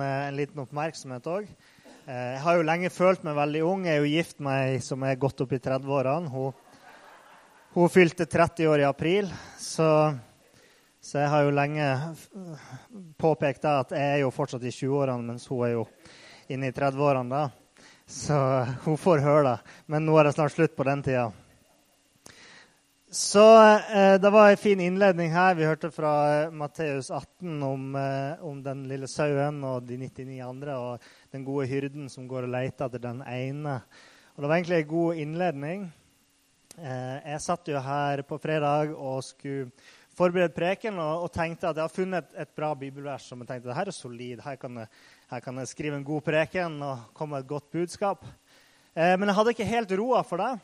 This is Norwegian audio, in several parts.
en liten oppmerksomhet òg. Jeg har jo lenge følt meg veldig ung. Jeg er jo gift med ei som er godt opp i 30-årene. Hun, hun, fylte 30 år i april, så, så, jeg har jo lenge påpekt at jeg er jo fortsatt i 20-årene, mens hun er jo inne i 30-årene. da. Så hun får høre det. Men nå er det snart slutt på den tida. Så eh, Det var en fin innledning her. Vi hørte fra eh, Matteus 18 om, eh, om, den lille sauen og de 99 andre, og den gode hyrden som går og leter etter den ene. Og Det var egentlig en god innledning. Eh, jeg satt jo her på fredag og skulle forberede preken og, og tenkte at jeg har funnet et, bra bibelvers som jeg tenkte det her er solid. Her kan, jeg, her kan jeg skrive en god preken og komme med et godt budskap. Eh, men jeg hadde ikke helt roa for det.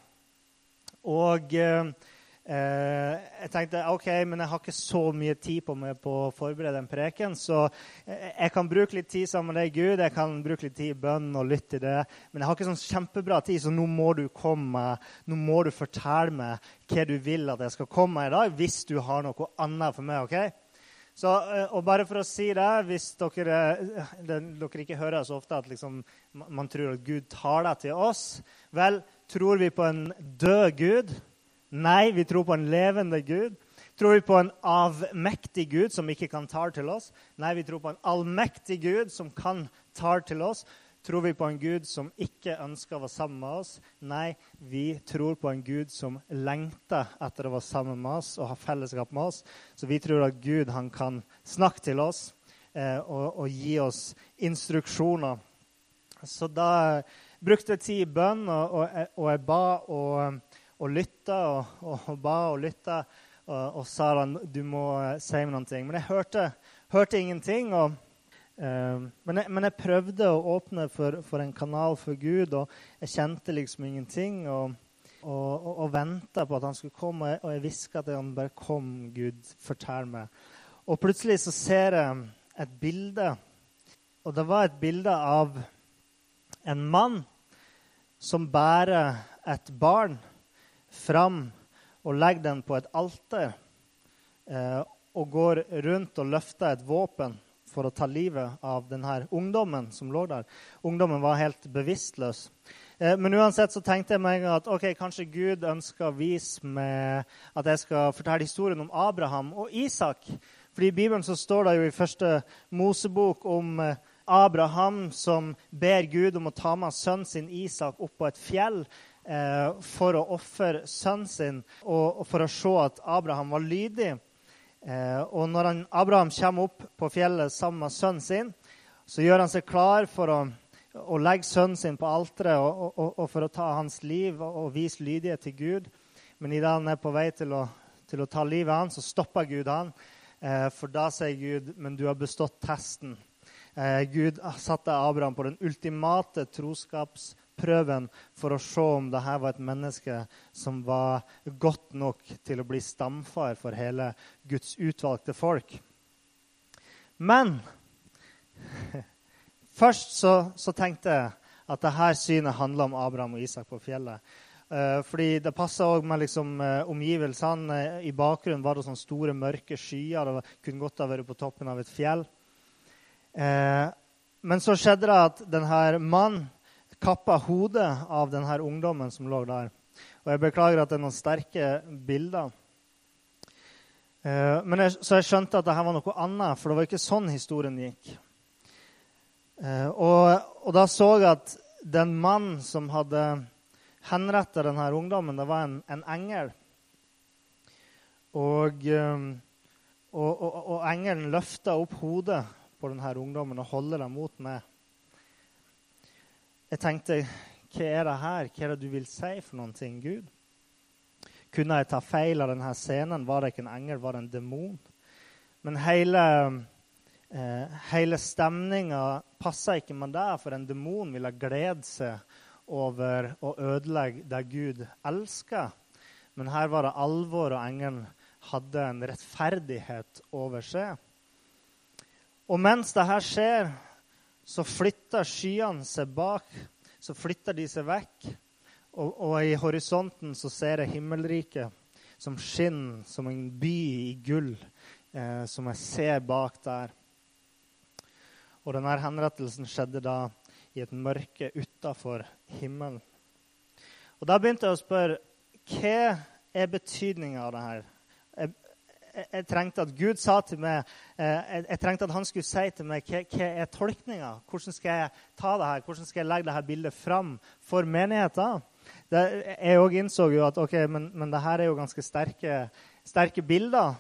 Og Eh, jeg tenkte ok, men jeg har ikke så mye tid på meg på å forberede en preken, så jeg kan bruke litt tid sammen med deg, Gud. Jeg kan bruke litt tid i bønnen og lytte til det. Men jeg har ikke sånn kjempebra tid, så nå må du komme. Nå må du fortelle meg hva du vil at jeg skal komme med i dag, hvis du har noe annet for meg. ok? Så, eh, og bare for å si det, Hvis dere, dere ikke hører så ofte at liksom, man tror at Gud tar deg til oss Vel, tror vi på en død Gud? Nei, vi tror på en levende Gud. Tror vi på en avmektig Gud som ikke kan ta til oss? Nei, vi tror på en allmektig Gud som kan ta til oss. Tror vi på en Gud som ikke ønsker å være sammen med oss? Nei, vi tror på en Gud som lengter etter å være sammen med oss og ha fellesskap med oss. Så vi tror at Gud han kan snakke til oss eh, og, og, gi oss instruksjoner. Så da brukte jeg tid i bønn, og, og, og jeg ba og og lytta og, og, og, ba og lytta. Og, og sa at du må uh, si meg noe. Men jeg hørte, hørte ingenting. og Uh, men, jeg, men, jeg, prøvde å åpne for, for, en kanal for Gud, og jeg kjente liksom ingenting. Og, og, og venta på at han skulle komme, og jeg hviska til han bare kom, Gud, fortell meg. Og plutselig så ser jeg et bilde, og det var et bilde av en mann som bærer et barn fram og legger den på et alter eh, og går rundt og løfter et våpen for å ta livet av denne ungdommen som lå der. Ungdommen var helt bevisstløs. Eh, men uansett så tenkte jeg meg at ok, kanskje Gud ønsker å vise meg at jeg skal fortelle historien om Abraham og Isak. Fordi I Bibelen så står det jo i første Mosebok om eh, Abraham som ber Gud om å ta med sønnen sin Isak opp på et fjell for å ofre sønnen sin og, og, for å se at Abraham var lydig. Eh, og når han, Abraham kommer opp på fjellet sammen med sønnen sin, så gjør han seg klar for å, å legge sønnen sin på alteret og, og, og, for å ta hans liv og, vise lydighet til Gud. Men idet han er på vei til å, til å ta livet av han, så stopper Gud han. Eh, for da sier Gud, 'Men du har bestått testen'. Eh, Gud satte Abraham på den ultimate troskaps prøven for å se om dette var et menneske som var godt nok til å bli stamfar for hele Guds utvalgte folk. Men først så, så tenkte jeg at dette synet handla om Abraham og Isak på fjellet. Eh, fordi det passa òg med liksom, eh, omgivelsene. I bakgrunnen var det sånne store, mørke skyer. Det kunne godt ha vært på toppen av et fjell. Eh, men så skjedde det at denne mannen kappa hodet av denne ungdommen som lå der. Og jeg beklager at det er noen sterke bilder. Eh, men jeg, så jeg skjønte at dette var noe annet, for det var ikke sånn historien gikk. Eh, og, og, da så jeg at den mannen som hadde henretta denne ungdommen, det var en, en engel. Og, eh, og, og, og engelen løfta opp hodet på denne ungdommen og holder dem mot meg. Jeg tenkte hva er det her? Hva er det du vil si for noen ting, Gud? Kunne jeg ta feil av denne scenen? Var det ikke en engel, var det en demon? Men hele, eh, hele stemninga passa ikke med det, for en demon ville glede seg over å ødelegge det Gud elsker. Men her var det alvor, og engelen hadde en rettferdighet over seg. Og mens dette skjer, så flytter skyene seg bak. Så flytter de seg vekk. Og, og i horisonten så ser jeg himmelriket som skinner som en by i gull, eh, som jeg ser bak der. Og denne henrettelsen skjedde da i et mørke utafor himmelen. Og Da begynte jeg å spørre hva er betydninga av det her? Jeg, trengte at Gud sa til meg, eh, jeg, trengte at han skulle si til meg hva, hva er tolkninga. Hvordan skal jeg ta det her? Hvordan skal jeg legge dette bildet fram for menigheten? Det, jeg òg innså jo at ok, men, men det her er jo ganske sterke, sterke bilder.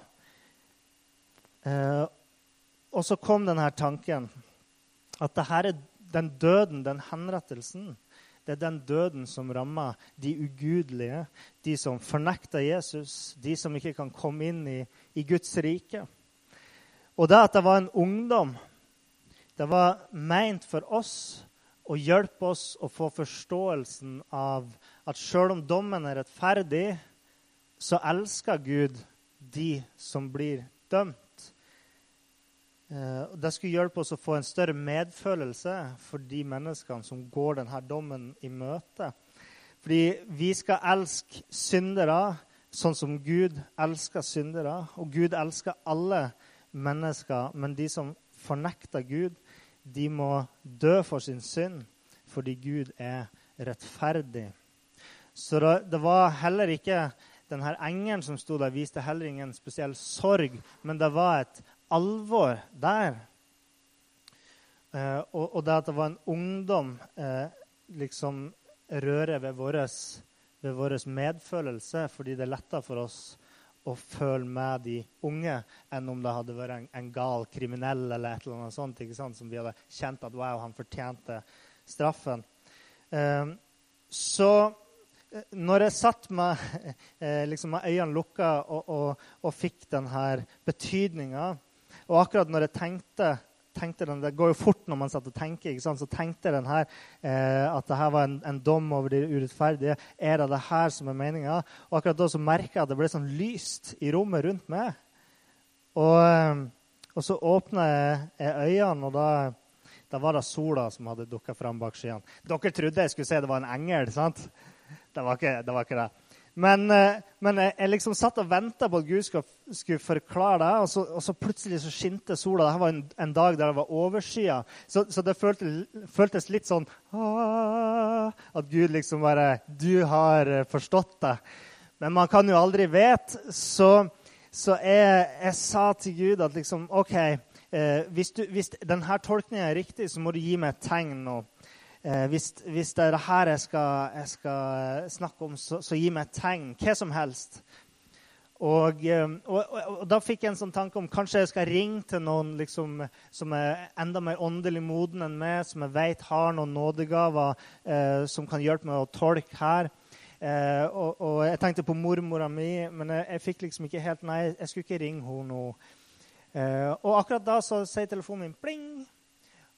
Eh, og så kom denne tanken at det her er den døden, den henrettelsen, det er den døden som rammer de ugudelige, de som fornekter Jesus, de som ikke kan komme inn i, i Guds rike. Og det at det var en ungdom, det var meint for oss å hjelpe oss å få forståelsen av at sjøl om dommen er rettferdig, så elsker Gud de som blir dømt. Eh, det skulle hjelpe oss å få en større medfølelse for de menneskene som går denne dommen i møte. Fordi vi skal elske syndere sånn som Gud elsker syndere. Og Gud elsker alle mennesker, men de som fornekter Gud, de må dø for sin synd fordi Gud er rettferdig. Så det var heller ikke denne engelen som sto der, viste heller ingen spesiell sorg, men det var et alvor der. Eh, og, og, det at det var en ungdom, eh, liksom rører ved vår, ved medfølelse, fordi det er lettere for oss å føle med de unge enn om det hadde vært en, en gal kriminell eller et eller annet sånt, som vi hadde kjent at wow, han fortjente straffen. Eh, så eh, når jeg satt med, eh, liksom med øynene lukka og, og, og fikk denne betydninga og akkurat når jeg tenkte, tenkte den, Det går jo fort når man satt og tenker. Så tenkte den her eh, at det her var en, en, dom over de urettferdige. Er det det her som er meninga? Og akkurat da så merka jeg at det ble sånn lyst i rommet rundt meg. Og, eh, og så åpna jeg øynene, og da, da, var det sola som hadde dukka fram bak skyene. Dere trodde jeg skulle se det var en engel, sant? Det var ikke det. Var ikke det. Men, eh, men jeg, liksom satt og venta på at Gud skulle, forklare det, og så, og så, plutselig så skinte sola. Dette var en, en dag der det var overskya. Så, så, det føltes, føltes litt sånn At Gud liksom bare Du har eh, forstått det. Men man kan jo aldri vite. Så, så jeg, jeg, sa til Gud at liksom OK, eh, hvis, du, hvis denne tolkninga er riktig, så må du gi meg et tegn nå. Eh, hvis, hvis, det er det her jeg skal, jeg skal snakke om, så, så, gi meg et tegn. Hva som helst. Og, eh, og, og, og, da fikk jeg en sånn tanke om kanskje jeg skal ringe til noen liksom, som er enda mer åndelig moden enn meg, som jeg vet har noen nådegaver eh, som kan hjelpe meg å tolke her. Eh, og, jeg tenkte på mormora mi, men jeg, jeg, fikk liksom ikke helt Nei, jeg skulle ikke ringe henne nå. Eh, og akkurat da så sier telefonen min pling.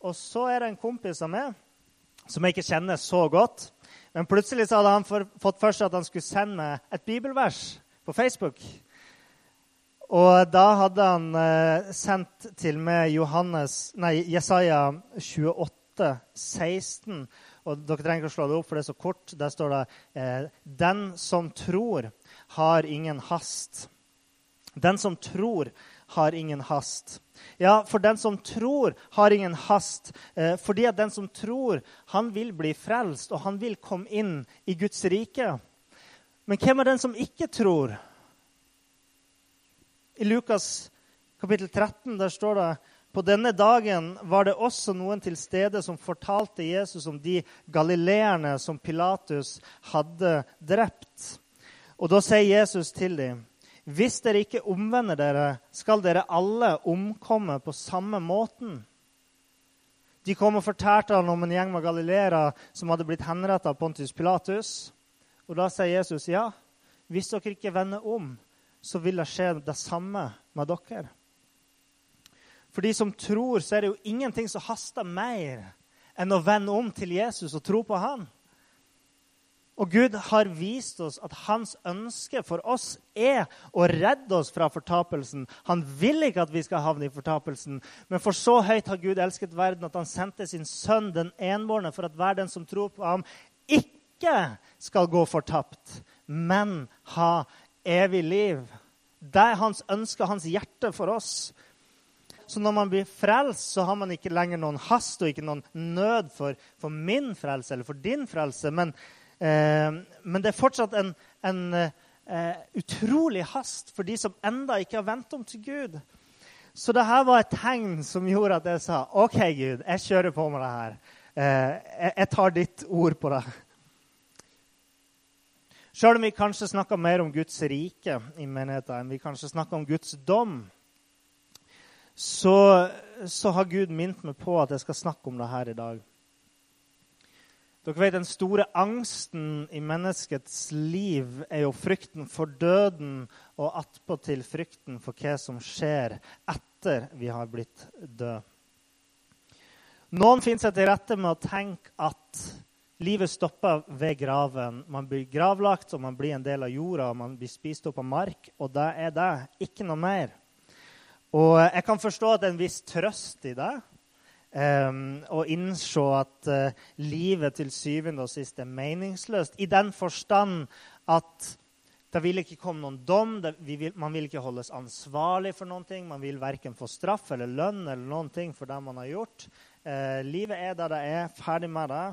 Og så er det en kompis av meg som jeg ikke kjenner så godt. Men plutselig så hadde han for, fått for seg at han skulle sende et bibelvers på Facebook. Og da hadde han eh, sendt til meg Johannes, nei, Jesaja 28, 16. Og dere trenger ikke å slå det opp, for det er så kort. Der står det eh, Den som tror, har ingen hast. Den som tror, har ingen hast. Ja, for den som tror, har ingen hast. Eh, fordi at den som tror, han vil bli frelst, og han vil komme inn i Guds rike. Men hvem er den som ikke tror? I Lukas kapittel 13 der står det på denne dagen var det også noen til stede som fortalte Jesus om de galileerne som Pilatus hadde drept. Og da sier Jesus til dem hvis dere ikke omvender dere, skal dere alle omkomme på samme måten. De kom og fortalte han om en gjeng med galileere som hadde blitt henrettet av Pontius Pilatus. Og Da sier Jesus ja, hvis dere ikke vender om, så vil det skje det samme med dere. For de som tror, så er det jo ingenting som haster mer enn å vende om til Jesus og tro på han. Og Gud har vist oss at hans ønske for oss er å redde oss fra fortapelsen. Han vil ikke at vi skal havne i fortapelsen, men for så høyt har Gud elsket verden at han sendte sin sønn, den enbårne, for at hver den som tror på ham, ikke skal gå fortapt, men ha evig liv. Det er hans ønske, hans hjerte for oss. så, når man blir frelst, så har man ikke lenger noen hast og ikke noen nød for, for min frelse eller for din frelse. Men, men det er fortsatt en, en eh, utrolig hast for de som enda ikke har vendt om til Gud. Så det her var et tegn som gjorde at jeg sa OK, Gud, jeg kjører på med det her. Eh, jeg tar ditt ord på det. Sjøl om vi kanskje snakker mer om Guds rike i menigheten enn vi kanskje snakker om Guds dom, så, så, har Gud minnet meg på at jeg skal snakke om det her i dag. Dere vet, Den store angsten i menneskets liv er jo frykten for døden og attpåtil frykten for hva som skjer etter vi har blitt døde. Noen finner seg til rette med å tenke at Livet stopper ved graven. Man blir gravlagt, og man blir en del av jorda. og Man blir spist opp av mark, og det er det. Ikke noe mer. Og jeg kan forstå at det er en viss trøst i det. Um, og innse at uh, livet til syvende og sist er meningsløst. I den forstand at det vil ikke komme noen dom. Det, vil, man vil ikke holdes ansvarlig for noen ting. Man vil verken få straff eller lønn eller noen ting for det man har gjort. Uh, livet er der det er. Ferdig med det.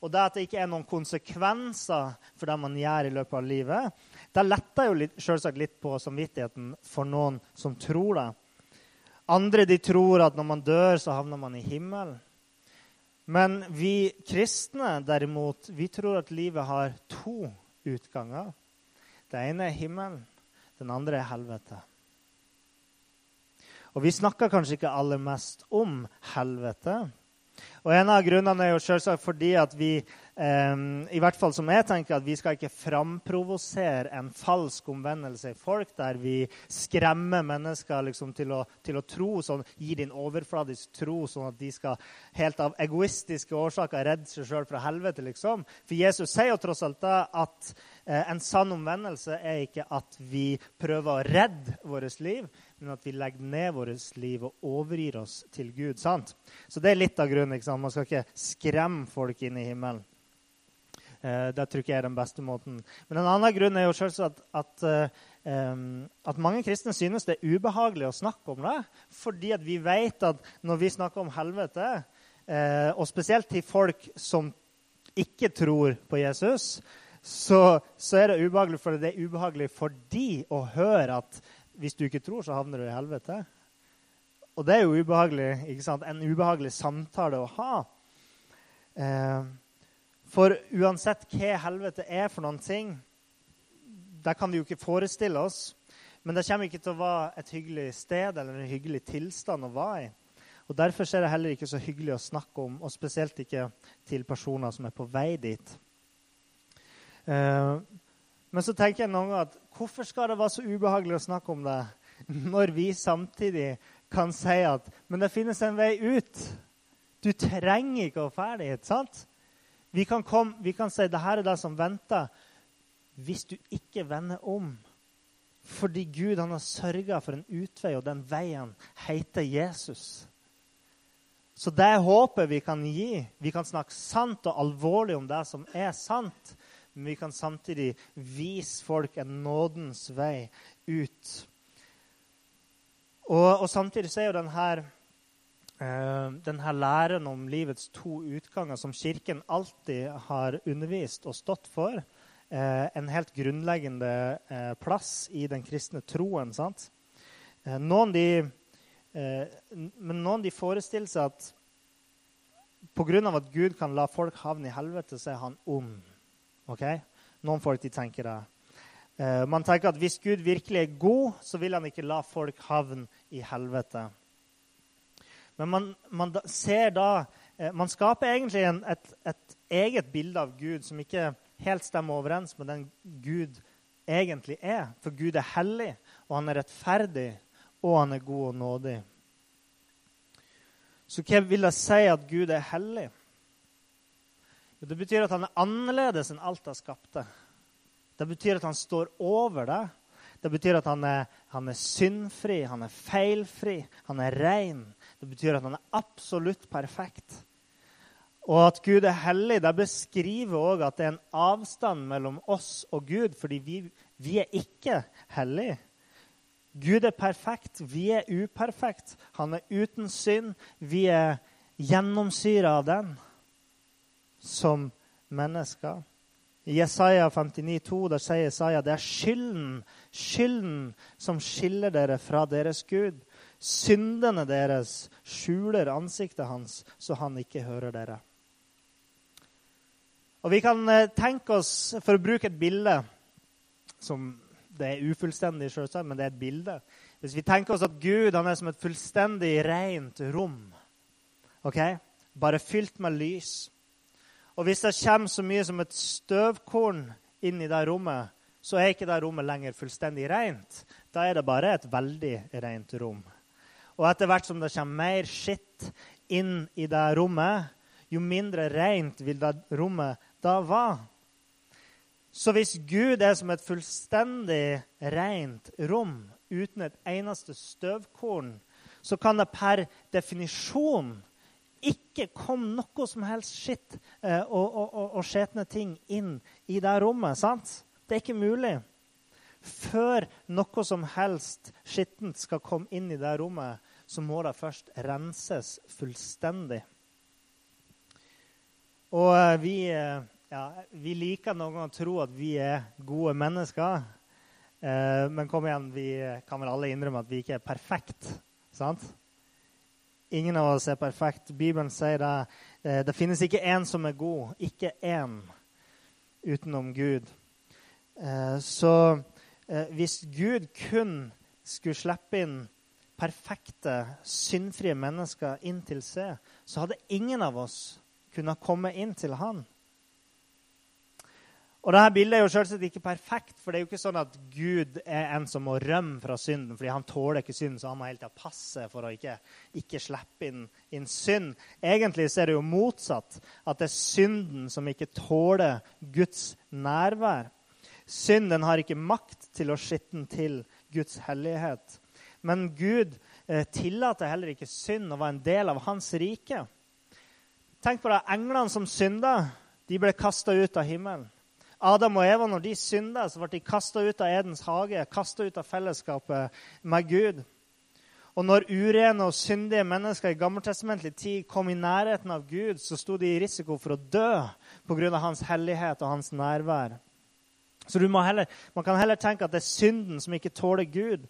Og det at det ikke er noen konsekvenser for det man gjør i løpet av livet, det letter jo litt, selvsagt litt på samvittigheten for noen som tror det. Andre de tror at når man dør, så havner man i himmelen. Men vi kristne derimot, vi tror at livet har to utganger. Det ene er himmelen, den andre er helvete. Og vi snakker kanskje ikke aller mest om helvete. Og En av grunnene er jo selvsagt fordi at vi Um, I hvert fall som jeg tenker at Vi skal ikke framprovosere en falsk omvendelse i folk, der vi skremmer mennesker liksom, til, å, til, å, tro, sånn, gi din overfladisk tro, sånn at de skal helt av egoistiske årsaker redde seg sjøl fra helvete. Liksom. For Jesus sier jo tross alt da at eh, en sann omvendelse er ikke at vi prøver å redde vårt liv, men at vi legger ned vårt liv og overgir oss til Gud. sant? Så det er litt av grunnen. Man skal ikke skremme folk inn i himmelen. Eh, det tror ikke jeg er den beste måten. Men en annen grunn er jo selvsagt at, at, eh, at, mange kristne synes det er ubehagelig å snakke om det. Fordi vi vet at når vi snakker om helvete, eh, og spesielt til folk som ikke tror på Jesus, så, så, er det ubehagelig for det er ubehagelig for de å høre at hvis du ikke tror, så havner du i helvete. Og det er jo ubehagelig, ikke sant? en ubehagelig samtale å ha. Eh, for uansett hva helvete er for noen ting, det kan vi jo ikke forestille oss. Men det kommer ikke til å være et hyggelig sted eller en hyggelig tilstand å være i. Og Derfor er det heller ikke så hyggelig å snakke om, og spesielt ikke til personer som er på vei dit. Uh, men så tenker jeg noen ganger at hvorfor skal det være så ubehagelig å snakke om det når vi samtidig kan si at men det finnes en vei ut? Du trenger ikke å dra dit. sant? Vi kan, komme, vi kan si det her er det som venter, hvis du ikke vender om. Fordi Gud han har sørga for en utvei, og den veien heter Jesus. Så det er håpet vi kan gi. Vi kan snakke sant og alvorlig om det som er sant. Men vi kan samtidig vise folk en nådens vei ut. Og, og samtidig så er jo denne denne læren om livets to utganger, som Kirken alltid har undervist og stått for, eh, en helt grunnleggende eh, plass i den kristne troen. sant? Noen de, men noen de forestiller seg at pga. at Gud kan la folk havne i helvete, så er han ond. Okay? Noen folk de tenker det. Man tenker at hvis Gud virkelig er god, så vil han ikke la folk havne i helvete. Men man, man ser da eh, Man skaper egentlig en, et, et, eget bilde av Gud som ikke helt stemmer overens med den Gud egentlig er. For Gud er hellig, og han er rettferdig, og han er god og nådig. Så hva vil det si at Gud er hellig? Det betyr at han er annerledes enn alt det skapte. Det betyr at han står over det. Det betyr at han er, han er syndfri, han er feilfri, han er ren. Det betyr at han er absolutt perfekt. Og at Gud er hellig, det beskriver òg at det er en avstand mellom oss og Gud, fordi vi, vi er ikke hellige. Gud er perfekt, vi er uperfekt. Han er uten synd. Vi er gjennomsyra av den som mennesker. I Jesaja 59, 59,2 der sier Jesaja det er skylden, skylden som skiller dere fra deres Gud. Syndene deres skjuler ansiktet hans, så han ikke hører dere. Og Vi kan eh, tenke oss, for å bruke et bilde som Det er ufullstendig, selvsagt, men det er et bilde. Hvis vi tenker oss at Gud er som et fullstendig rent rom, ok? bare fylt med lys Og hvis det kommer så mye som et støvkorn inn i det rommet, så er ikke det rommet lenger fullstendig rent. Da er det bare et veldig rent rom. Og etter hvert som det kommer mer skitt inn i det rommet, jo mindre rent vil det rommet da være. Så hvis Gud er som et fullstendig rent rom uten et eneste støvkorn, så kan det per definisjon ikke komme noe som helst skitt eh, og, og, og, og skjetne ting inn i det rommet. sant? Det er ikke mulig. Før noe som helst skittent skal komme inn i det rommet, så må det først renses fullstendig. Og eh, vi, eh, ja, vi liker noen ganger å tro at vi er gode mennesker. Eh, men kom igjen, vi kan vel alle innrømme at vi ikke er perfekt, sant? Ingen av oss er perfekt. Bibelen sier det. Det finnes ikke én som er god. Ikke én utenom Gud. Så hvis Gud kun skulle slippe inn perfekte, syndfrie mennesker inn til seg, så hadde ingen av oss kunnet komme inn til han. Og dette Bildet er jo selvsagt ikke perfekt, for det er jo ikke sånn at Gud er en som må rømme fra synden fordi han tåler ikke synd, så han må hele tida passe for å ikke, ikke slippe inn, inn, synd. Egentlig så er det jo motsatt, at det er synden som ikke tåler Guds nærvær. Synden har ikke makt til å skitne til Guds hellighet. Men Gud eh, tillater heller ikke synd å være en del av hans rike. Tenk på det, Englene som synda, de ble kasta ut av himmelen. Adam og Eva, når de synda, så ble de kasta ut av Edens hage, kasta ut av fellesskapet med Gud. Og når urene og syndige mennesker i gammeltestamentlig tid kom i nærheten av Gud, så sto de i risiko for å dø pga. hans hellighet og hans nærvær. Så heller, man kan heller tenke at det er synden som ikke tåler Gud.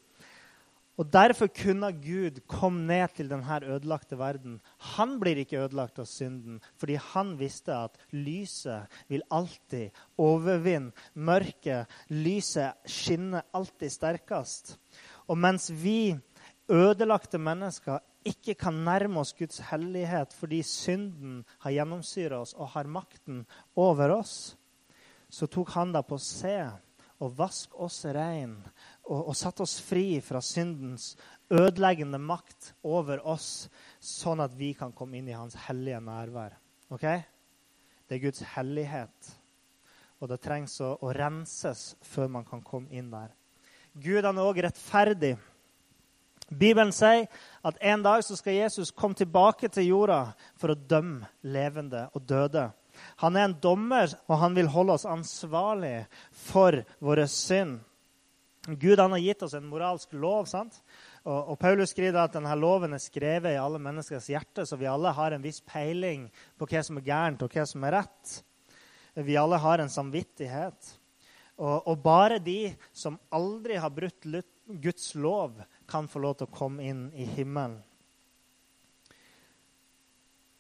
Og Derfor kunne Gud komme ned til denne ødelagte verden. Han blir ikke ødelagt av synden, fordi han visste at lyset vil alltid overvinne mørket. Lyset skinner alltid sterkest. Og mens vi ødelagte mennesker ikke kan nærme oss Guds hellighet fordi synden har gjennomsyra oss og har makten over oss, så tok han da på seg og vask oss rein og, og satt oss fri fra syndens ødeleggende makt over oss, sånn at vi kan komme inn i hans hellige nærvær. Ok? Det er Guds hellighet, og det trengs å, å renses før man kan komme inn der. Gud han er òg rettferdig. Bibelen sier at en dag så skal Jesus komme tilbake til jorda for å dømme levende og døde. Han er en dommer, og han vil holde oss ansvarlig for våre synd. Gud han har gitt oss en moralsk lov. sant? Og, og, Paulus skriver at denne loven er skrevet i alle menneskers hjerte, så vi alle har en viss peiling på hva som er gærent, og hva som er rett. Vi alle har en samvittighet. Og, og bare de som aldri har brutt Guds lov, kan få lov til å komme inn i himmelen.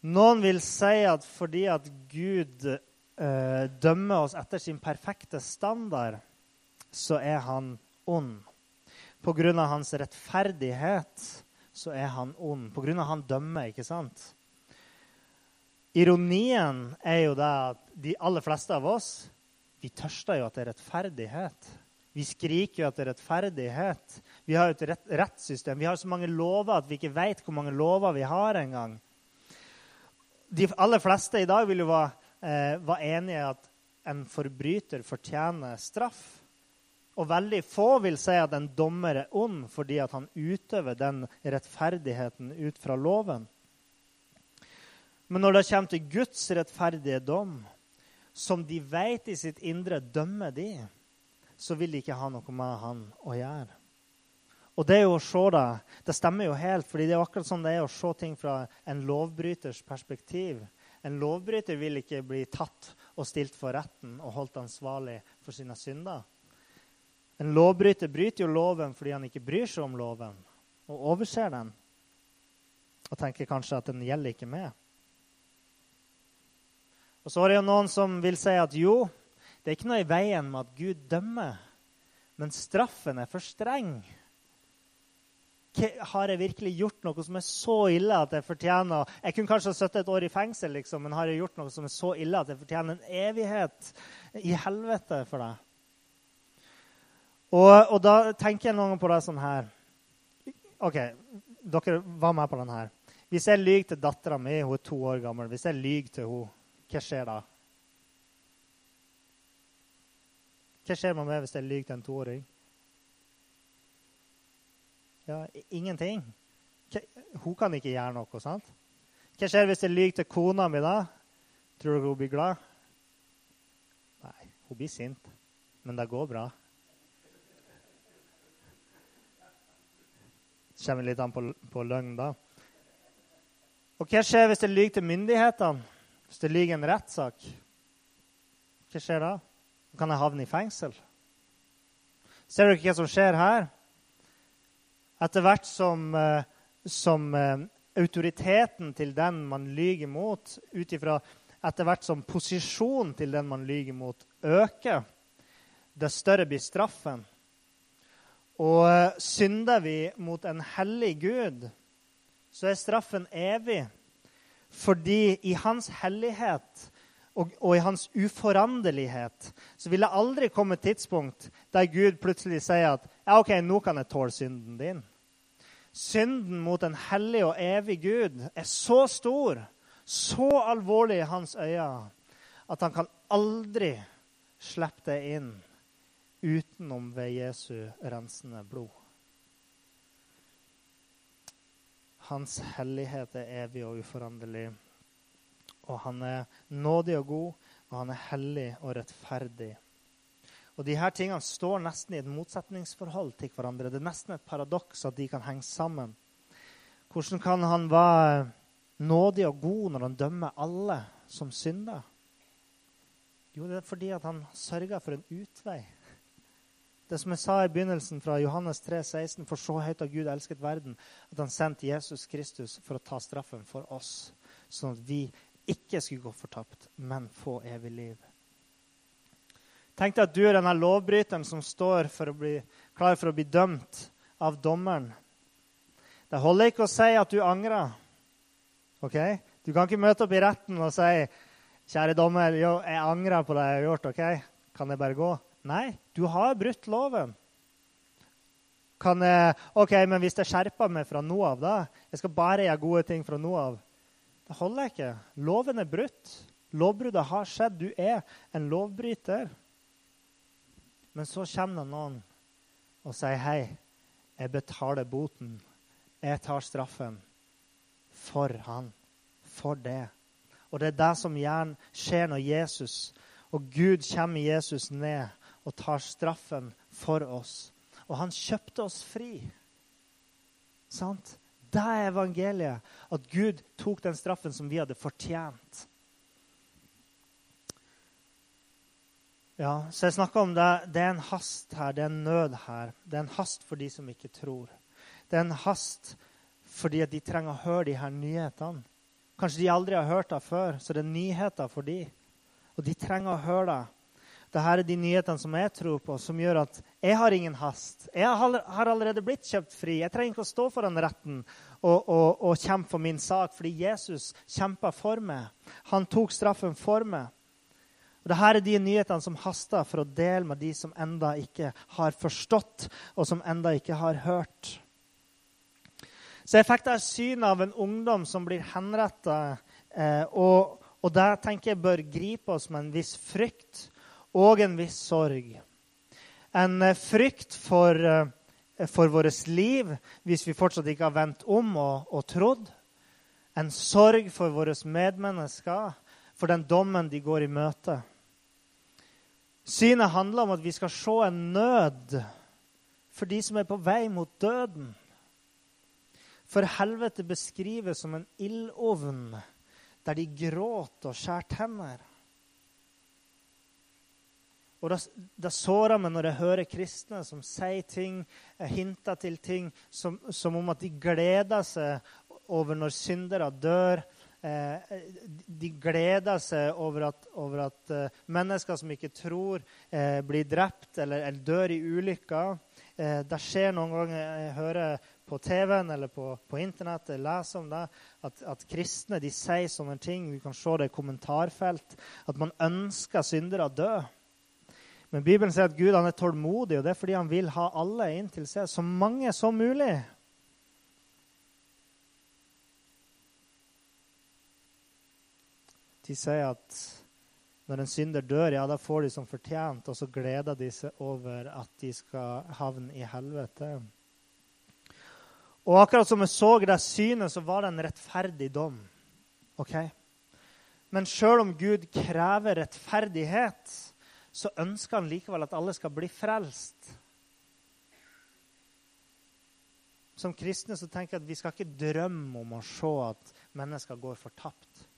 Noen vil si at fordi at Gud eh, dømmer oss etter sin perfekte standard, så er han ond. På grunn av hans rettferdighet så er han ond. På grunn av han dømmer, ikke sant? Ironien er jo det at de aller fleste av oss vi tørster jo at det er rettferdighet. Vi skriker jo at det er rettferdighet. Vi har jo et rett, rettssystem. Vi har så mange lover at vi ikke vet hvor mange lover vi har engang. De aller fleste i dag vil jo være, eh, være enige i at en forbryter fortjener straff. Og veldig få vil si at en dommer er ond fordi han utøver den rettferdigheten ut fra loven. Men når det kommer til Guds rettferdige dom, som de vet i sitt indre dømmer de, så vil de ikke ha noe med han å gjøre. Og det å se det. Det stemmer jo helt, fordi det er akkurat sånn det er å se ting fra en lovbryters perspektiv. En lovbryter vil ikke bli tatt og stilt for retten og holdt ansvarlig for sine synder. En lovbryter bryter jo loven fordi han ikke bryr seg om loven og overser den. Og tenker kanskje at den gjelder ikke med. Og så er det jo noen som vil si at jo, det er ikke noe i veien med at Gud dømmer, men straffen er for streng. Har jeg virkelig gjort noe som er så ille at jeg fortjener Jeg kunne kanskje ha sittet et år i fengsel, liksom, men har jeg gjort noe som er så ille at jeg fortjener en evighet i helvete for deg? Og, og da tenker jeg noen på det sånn her OK, dere var med på den her. Hvis jeg lyver til dattera mi, hun er to år gammel, hvis jeg lyver til henne, hva skjer da? Hva skjer med meg hvis jeg lyver til en toåring? Ja, ingenting. Hun kan ikke gjøre noe, sant? Hva skjer hvis jeg lyver til kona mi, da? Tror du hun blir glad? Nei, hun blir sint. Men det går bra. Det kommer litt an på, på løgn, da. Og hva skjer hvis jeg lyver til myndighetene? Hvis det lyver en rettssak? Hva skjer da? Kan jeg havne i fengsel? Ser dere hva som skjer her? Etter hvert som, eh, som eh, autoriteten til den man lyver mot, ut ifra etter hvert som posisjonen til den man lyver mot, øker, det større blir straffen. Og eh, synder vi mot en hellig Gud, så er straffen evig. Fordi i hans hellighet og, og, i hans uforanderlighet så vil det aldri komme et tidspunkt der Gud plutselig sier at ja, OK, nå kan jeg tåle synden din. Synden mot en hellig og evig Gud er så stor, så alvorlig i hans øyne, at han kan aldri slippe det inn utenom ved Jesu rensende blod. Hans hellighet er evig og uforanderlig. Og han er nådig og god, og han er hellig og rettferdig. Og de her tingene står nesten i et motsetningsforhold til hverandre. Det er nesten et paradoks at de kan henge sammen. Hvordan kan han være nådig og god når han dømmer alle som synder? Jo, det er fordi han sørger for en utvei. Det som jeg sa i begynnelsen fra Johannes 3, 16, For så høyt har Gud elsket verden, at han sendte Jesus Kristus for å ta straffen for oss, sånn at vi ikke skulle gå fortapt, men få evig liv. Tenk deg at du er denne lovbryteren som står for å bli, klar for å bli dømt av dommeren. Det holder ikke å si at du angrer. ok? Du kan ikke møte opp i retten og si 'Kjære dommer, jo, jeg angrer på det jeg har gjort.' ok? Kan jeg bare gå? Nei, du har brutt loven. Kan jeg, ok, Men hvis jeg skjerper meg fra nå av, da Jeg skal bare gjøre gode ting fra nå av. Det holder ikke. Loven er brutt. Lovbruddet har skjedd. Du er en lovbryter. Men så kommer det noen og sier, 'Hei, jeg betaler boten. Jeg tar straffen for han. For det.' Og det er det som gjerne skjer når Jesus og Gud kommer Jesus ned og tar straffen for oss. Og han kjøpte oss fri. Sant? Det er evangeliet. At Gud tok den straffen som vi hadde fortjent. Ja, så jeg snakka om det. Det er en hast her, det er en nød her. Det er en hast for de som ikke tror. Det er en hast fordi de trenger å høre de her nyhetene. Kanskje de aldri har hørt det før, så det er nyheter for de. Og de trenger å høre det. Dette er de nyhetene som jeg tror på, som gjør at jeg har ingen hast. Jeg har allerede blitt kjøpt fri. Jeg trenger ikke å stå foran retten og, og, og kjempe for min sak, fordi Jesus kjempa for meg. Han tok straffen for meg. Og Dette er de nyhetene som haster for å dele med de som enda ikke har forstått, og som enda ikke har hørt. Så jeg fikk et syn av en ungdom som blir henretta. Eh, og, og det tenker jeg bør gripe oss med en viss frykt og en viss sorg. En eh, frykt for, eh, for vårt liv hvis vi fortsatt ikke har vendt om og, og trodd. En sorg for våre medmennesker, for den dommen de går i møte. Synet handler om at vi skal se en nød for de som er på vei mot døden. For helvete beskrives som en ildovn der de gråter og skjærer tenner. Og Det sårer meg når jeg hører kristne som sier ting, hinter til ting, som, som om at de gleder seg over når syndere dør. Eh, de gleder seg over at, over at eh, mennesker som ikke tror, eh, blir drept eller, eller dør i ulykker. Eh, det skjer noen ganger jeg hører på TV-en eller på, på internett jeg leser om det, at, at, kristne de sier sånne ting. Vi kan se det i kommentarfelt. At man ønsker syndere å dø. Men Bibelen sier at Gud er tålmodig, og det er fordi han vil ha alle inn til seg. Så mange som mulig. De sier at når en synder dør, ja, da får de som fortjent, og så gleder de seg over at de skal havne i helvete. Og akkurat som vi så det synet, så var det en rettferdig dom. Ok? Men sjøl om Gud krever rettferdighet, så ønsker han likevel at alle skal bli frelst. Som kristne så tenker jeg at vi skal ikke drømme om å se at mennesker går fortapt.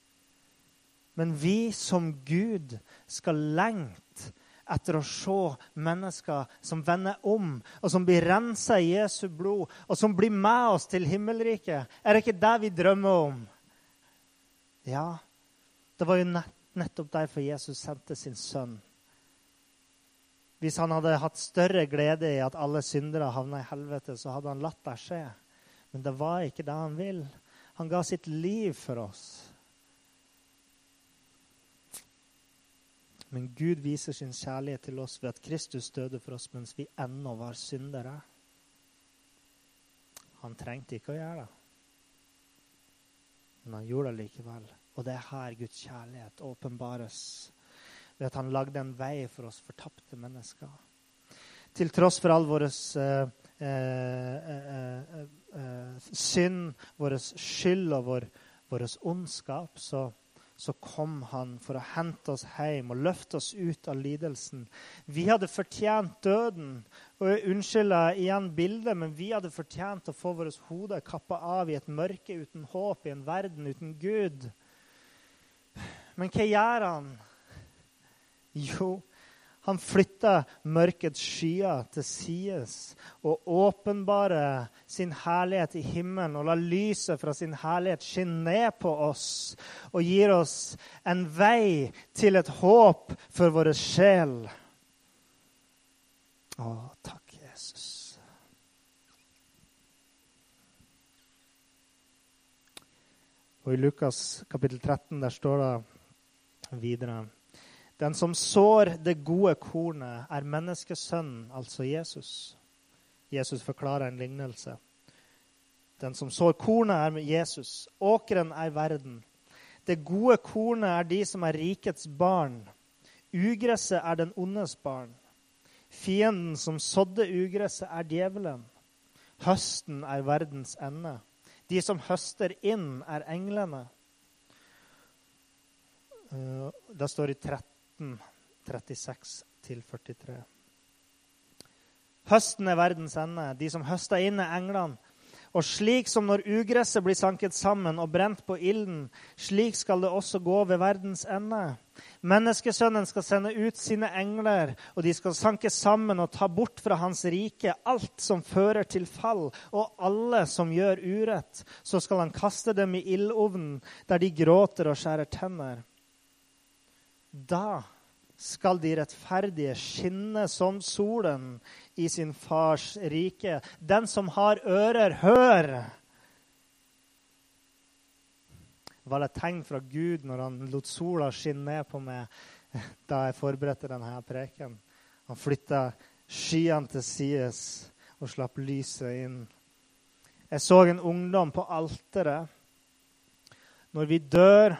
Men vi som Gud skal lengte etter å se mennesker som vender om, og som blir rensa i Jesu blod, og som blir med oss til himmelriket. Er det ikke det vi drømmer om? Ja, det var jo nettopp derfor Jesus sendte sin sønn hvis han hadde hatt større glede i at alle syndere havna i helvete, så hadde han latt det skje. Men det var ikke det han vil. Han ga sitt liv for oss. Men Gud viser sin kjærlighet til oss ved at Kristus døde for oss mens vi ennå var syndere. Han trengte ikke å gjøre det, men han gjorde det likevel. Og det er her Guds kjærlighet åpenbares ved at han lagde en vei for oss fortapte mennesker. Til tross for all vår eh, eh, eh, eh, synd, vår skyld og vår ondskap, så, så, kom han for å hente oss hjem og løfte oss ut av lidelsen. Vi hadde fortjent døden. og jeg Unnskylder igjen bildet, men vi hadde fortjent å få våre hoder kappa av i et mørke uten håp, i en verden uten Gud. Men hva gjør han? Jo, han flytter mørkets skyer til sides og åpenbarer sin herlighet i himmelen og lar lyset fra sin herlighet skinne ned på oss og gir oss en vei til et håp for vår sjel. Å, takk, Jesus. Og I Lukas kapittel 13 der står det videre den som sår det gode kornet, er menneskesønnen, altså Jesus. Jesus forklarer en lignelse. Den som sår kornet, er Jesus. Åkeren er verden. Det gode kornet er de som er rikets barn. Ugresset er den ondes barn. Fienden som sådde ugresset, er djevelen. Høsten er verdens ende. De som høster inn, er englene. Eh, det står i 13 13, 36-43. Høsten er verdens ende. De som høster inn, er englene. Og slik som når ugresset blir sanket sammen og brent på ilden, slik skal det også gå ved verdens ende. Menneskesønnen skal sende ut sine engler, og de skal sanke sammen og ta bort fra hans rike alt som fører til fall, og alle som gjør urett. Så skal han kaste dem i ildovnen, der de gråter og skjærer tenner. Da skal de rettferdige skinne som solen i sin fars rike. Den som har ører, hør! Var det et tegn fra Gud når han lot sola skinne ned på meg da jeg forberedte denne preken? Han flytta skyene til sides og slapp lyset inn. Jeg så en ungdom på alteret. Når vi dør,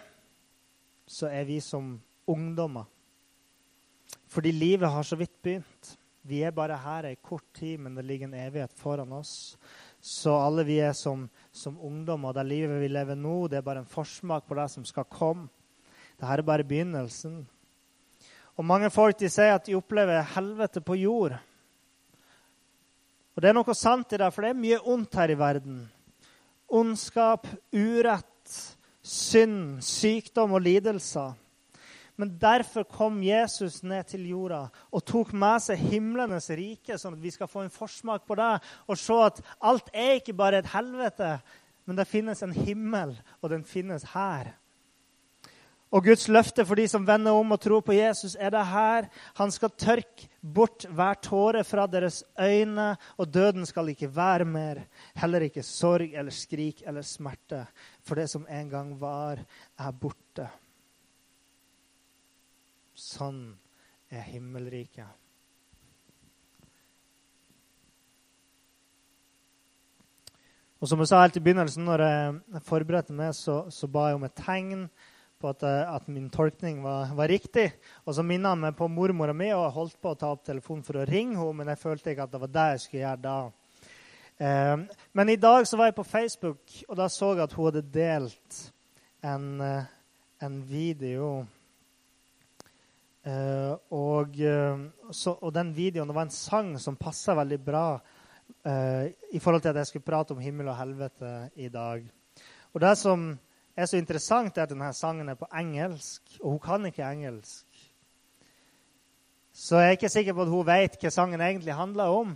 så er vi som ungdommer. Fordi livet har så vidt begynt. Vi er bare her ei kort tid, men det ligger en evighet foran oss. Så alle vi er som, som ungdommer, det livet vi lever nå, det er bare en forsmak på det som skal komme. Dette er bare begynnelsen. Og Mange folk de sier at de opplever helvete på jord. Og det er noe sant i det, for det er mye ondt her i verden. Ondskap, urett, synd, sykdom og lidelser. Men derfor kom Jesus ned til jorda og tok med seg himlenes rike, sånn at vi skal få en forsmak på det og se at alt er ikke bare et helvete, men det finnes en himmel, og den finnes her. Og Guds løfte for de som vender om og tror på Jesus, er det her. Han skal tørke bort hver tåre fra deres øyne, og døden skal ikke være mer. Heller ikke sorg eller skrik eller smerte. For det som en gang var, er borte. Sånn er himmelriket. Og som jeg sa helt i begynnelsen, når jeg forberedte meg, så, så ba jeg om et tegn på at, at min tolkning var, var, riktig. Og så minna han meg på mormora mi og jeg holdt på å ta opp telefonen for å ringe henne, men jeg følte ikke at det var det jeg skulle gjøre da. Eh, men i dag så var jeg på Facebook, og da så jeg at hun hadde delt en, eh, en video. Eh, og, eh, så, og, den videoen det var en sang som passa veldig bra uh, i forhold til at jeg skulle prate om himmel og helvete i dag. Og det som er så interessant, er at denne sangen er på engelsk, og hun kan ikke engelsk. Så jeg er ikke sikker på at hun vet hva sangen egentlig handler om.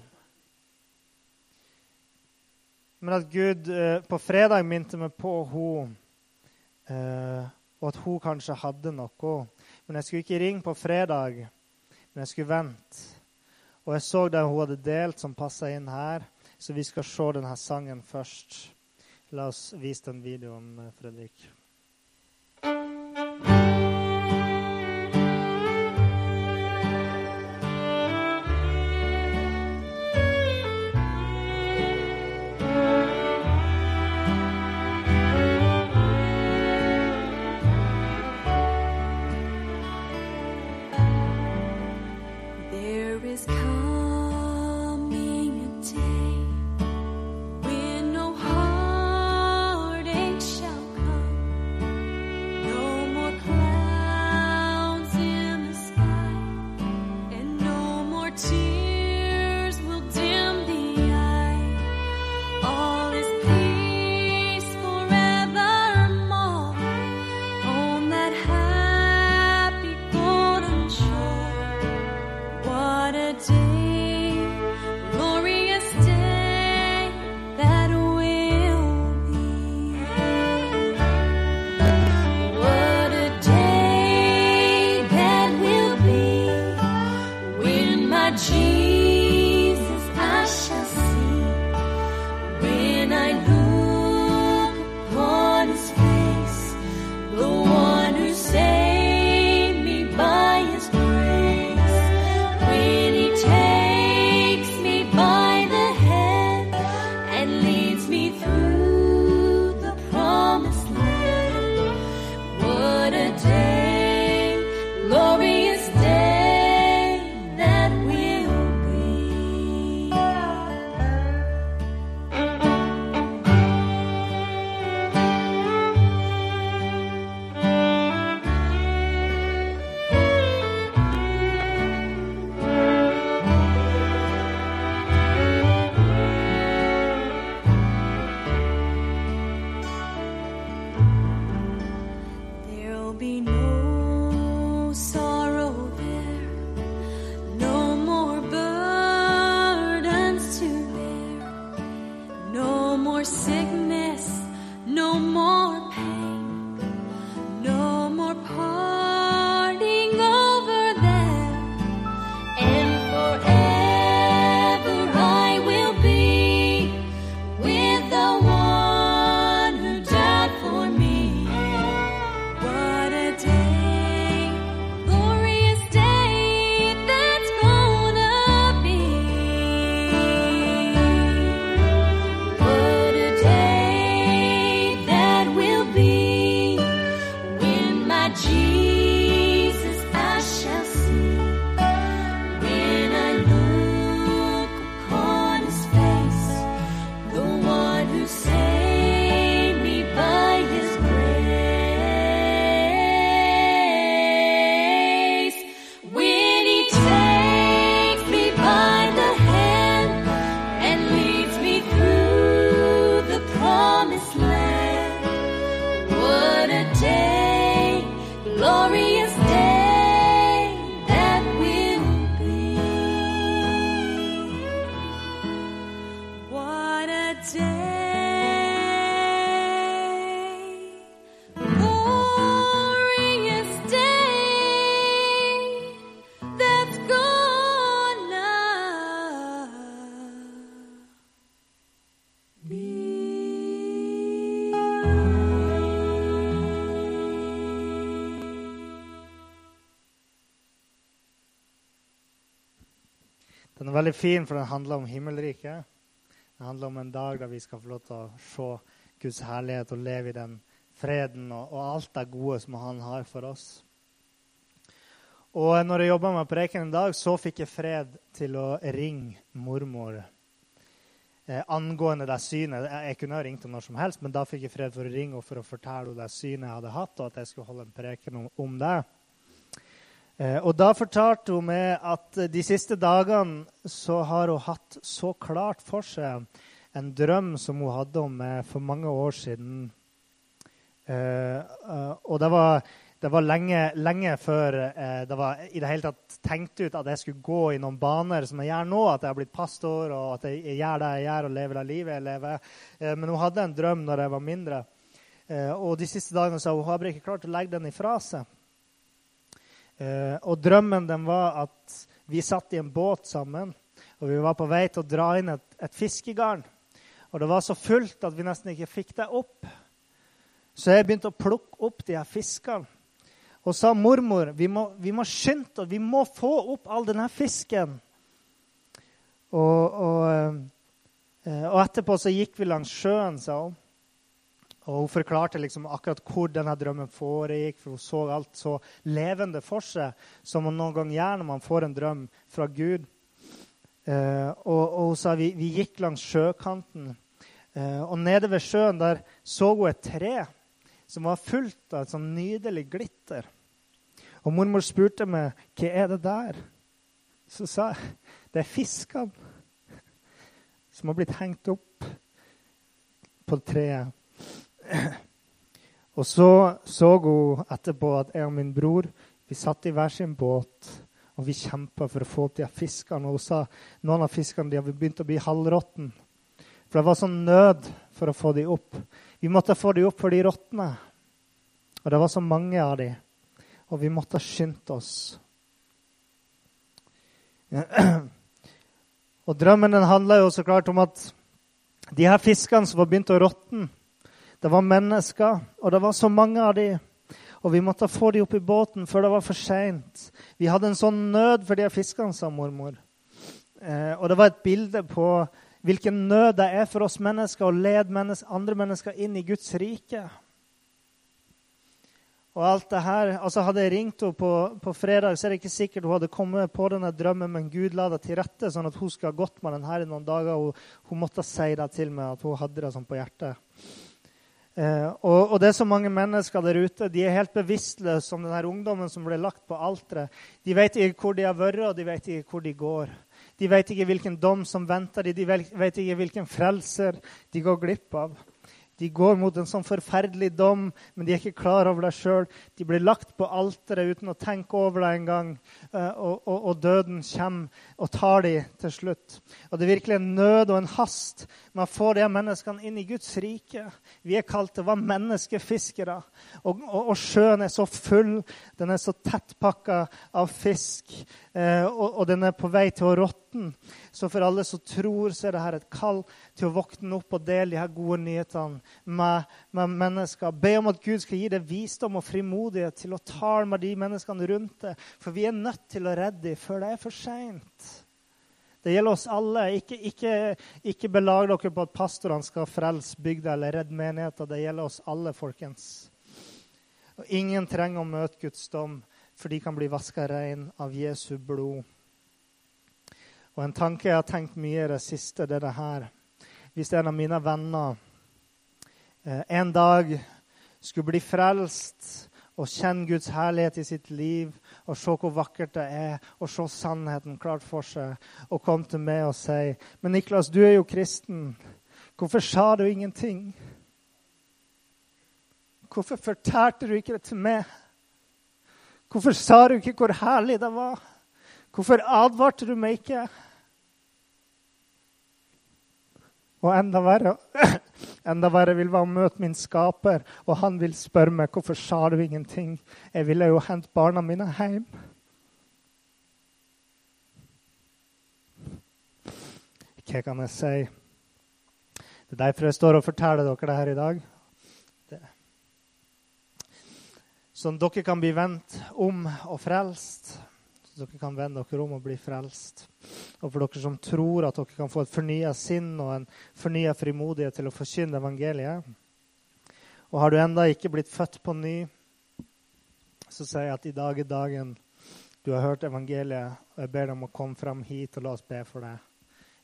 Men at Gud uh, på fredag minte meg på henne, og at hun kanskje hadde noe. Men jeg skulle ikke ringe på fredag, men jeg skulle vente. Og jeg så det hun hadde delt, som passa inn her, så vi skal se denne sangen først. La oss vise den videoen, Fredrik. Er fin, for den handler om himmelriket. Den handler om en dag da vi skal få lov til å se Guds herlighet og leve i den freden og, og alt det gode som han har for oss. Og når jeg jobba med preken i dag, så fikk jeg fred til å ringe mormor eh, angående det synet. Jeg kunne ha ringt henne når som helst, men da fikk jeg fred for å ringe og for å fortelle henne det synet jeg hadde hatt, og at jeg skulle holde en preken om, om det. Eh, og da fortalte hun meg at de siste dagene så har hun hatt så klart for seg en drøm som hun hadde om meg for mange år siden. Eh, og det var, det var lenge, lenge, før det var i det hele tatt tenkt ut at jeg skulle gå i noen baner som jeg gjør nå. At jeg har blitt pastor, og at jeg, gjør det jeg gjør, og lever det livet jeg lever. Men hun hadde en drøm når jeg var mindre. og de siste dagene hun har ikke klart å legge den ifra seg. Eh, og drømmen den var at vi satt i en båt sammen, og vi var på vei til å dra inn et, et fiskegarn. Og det var så fullt at vi nesten ikke fikk det opp. Så jeg begynte å plukke opp de her fiskene. Og sa mormor vi må, vi må skynde oss, vi må få opp all denne fisken. Og, og, eh, og etterpå så gikk vi langs sjøen, sa hun. Og Hun forklarte liksom akkurat hvor denne drømmen foregikk, for hun så alt så levende for seg som man noen gang gjør når man får en drøm fra Gud. Eh, og, og, hun sa vi, vi gikk langs sjøkanten, eh, og nede ved sjøen der så hun et tre som var fullt av et sånn nydelig glitter. Og mormor spurte meg hva er det der. Så sa jeg det er fiskene som har blitt hengt opp på treet. Og så så hun etterpå at jeg og min bror vi satt i hver sin båt og vi kjempa for å få opp de her fiskene. Og hun sa noen av fiskene de hadde begynt å bli halvråtne. For det var sånn nød for å få de opp. Vi måtte få de opp før de råtna. Og det var så mange av de. Og vi måtte skynde oss. Og drømmen den handla jo så klart om at de her fiskene som var begynt å råtne det var mennesker, og det var så mange av dem. Og vi måtte få dem opp i båten før det var for seint. Vi hadde en sånn nød for de fiskene, sa mormor. Eh, og det var et bilde på hvilken nød det er for oss mennesker å lede mennesker, andre mennesker inn i Guds rike. Og alt det her, altså Hadde jeg ringt henne på, på, fredag, så er det ikke sikkert hun hadde kommet på denne drømmen, men Gud la det til rette, sånn at hun skulle ha gått med den her i noen dager. og hun måtte si det til meg, at hun hadde det sånn på hjertet. Eh, og, og, det er så mange mennesker der ute. De er helt bevisstløse som denne ungdommen som ble lagt på alteret. De vet ikke hvor de har vært, og de vet ikke hvor de går. De vet ikke hvilken dom som venter dem, de vet ikke hvilken frelser de går glipp av. De går mot en sånn forferdelig dom, men de er ikke klar over det sjøl. De blir lagt på alteret uten å tenke over det engang. Eh, og, og, og døden kommer og tar dem til slutt. Og Det er virkelig en nød og en hast med å få de menneskene inn i Guds rike. Vi er kalt til å være menneskefiskere. Og, og, sjøen er så full, den er så tettpakka av fisk, og, og, den er på vei til å råtne. Så for alle som tror, så er dette et kall til å våkne opp og dele de her gode nyhetene med, med, mennesker. Be om at Gud skal gi deg visdom og frimodighet til å tale med de menneskene rundt deg. For vi er nødt til å redde dem før det er for seint. Det gjelder oss alle. Ikke, ikke, ikke belag dere på at pastorene skal frelse bygda eller redde menigheter. Det gjelder oss alle, folkens. Og ingen trenger å møte Guds dom, for de kan bli vaska rein av Jesu blod. Og en tanke jeg har tenkt mye i det siste, det er det her. Hvis en av mine venner eh, en dag skulle bli frelst og kjenne Guds herlighet i sitt liv og se hvor vakkert det er, og se sannheten klart for seg, og komme til meg og si Men Niklas, du er jo kristen. Hvorfor sa du ingenting? Hvorfor fortalte du ikke det til meg? Hvorfor sa du ikke hvor herlig det var? Hvorfor advarte du meg ikke? Og enda verre, enda verre vil være å møte min skaper, og han vil spørre meg hvorfor sa du ingenting. Jeg ville jo hente barna mine hjem. Hva kan jeg si? Det er derfor jeg står og forteller dere det her i dag. Det. Sånn dere kan bli vendt om og frelst. Så dere kan vende dere om og bli frelst. Og for dere som tror at dere kan få et fornya sinn og en fornya frimodighet til å forkynne evangeliet. Og har du enda ikke blitt født på ny, så sier jeg at i dag er dagen du har hørt evangeliet, og jeg ber deg om å komme fram hit, og la oss be for deg.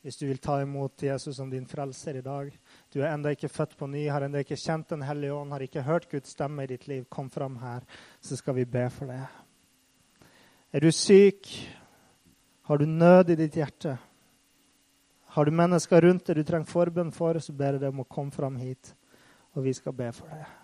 Hvis du vil ta imot Jesus som din frelser i dag. Du er enda ikke født på ny, har enda ikke kjent Den hellige ånd, har ikke hørt Guds stemme i ditt liv. Kom fram her, så skal vi be for deg. Er du syk? Har du nød i ditt hjerte? Har du mennesker rundt deg du trenger forbønn for, så ber jeg deg om å komme fram hit, og vi skal be for deg.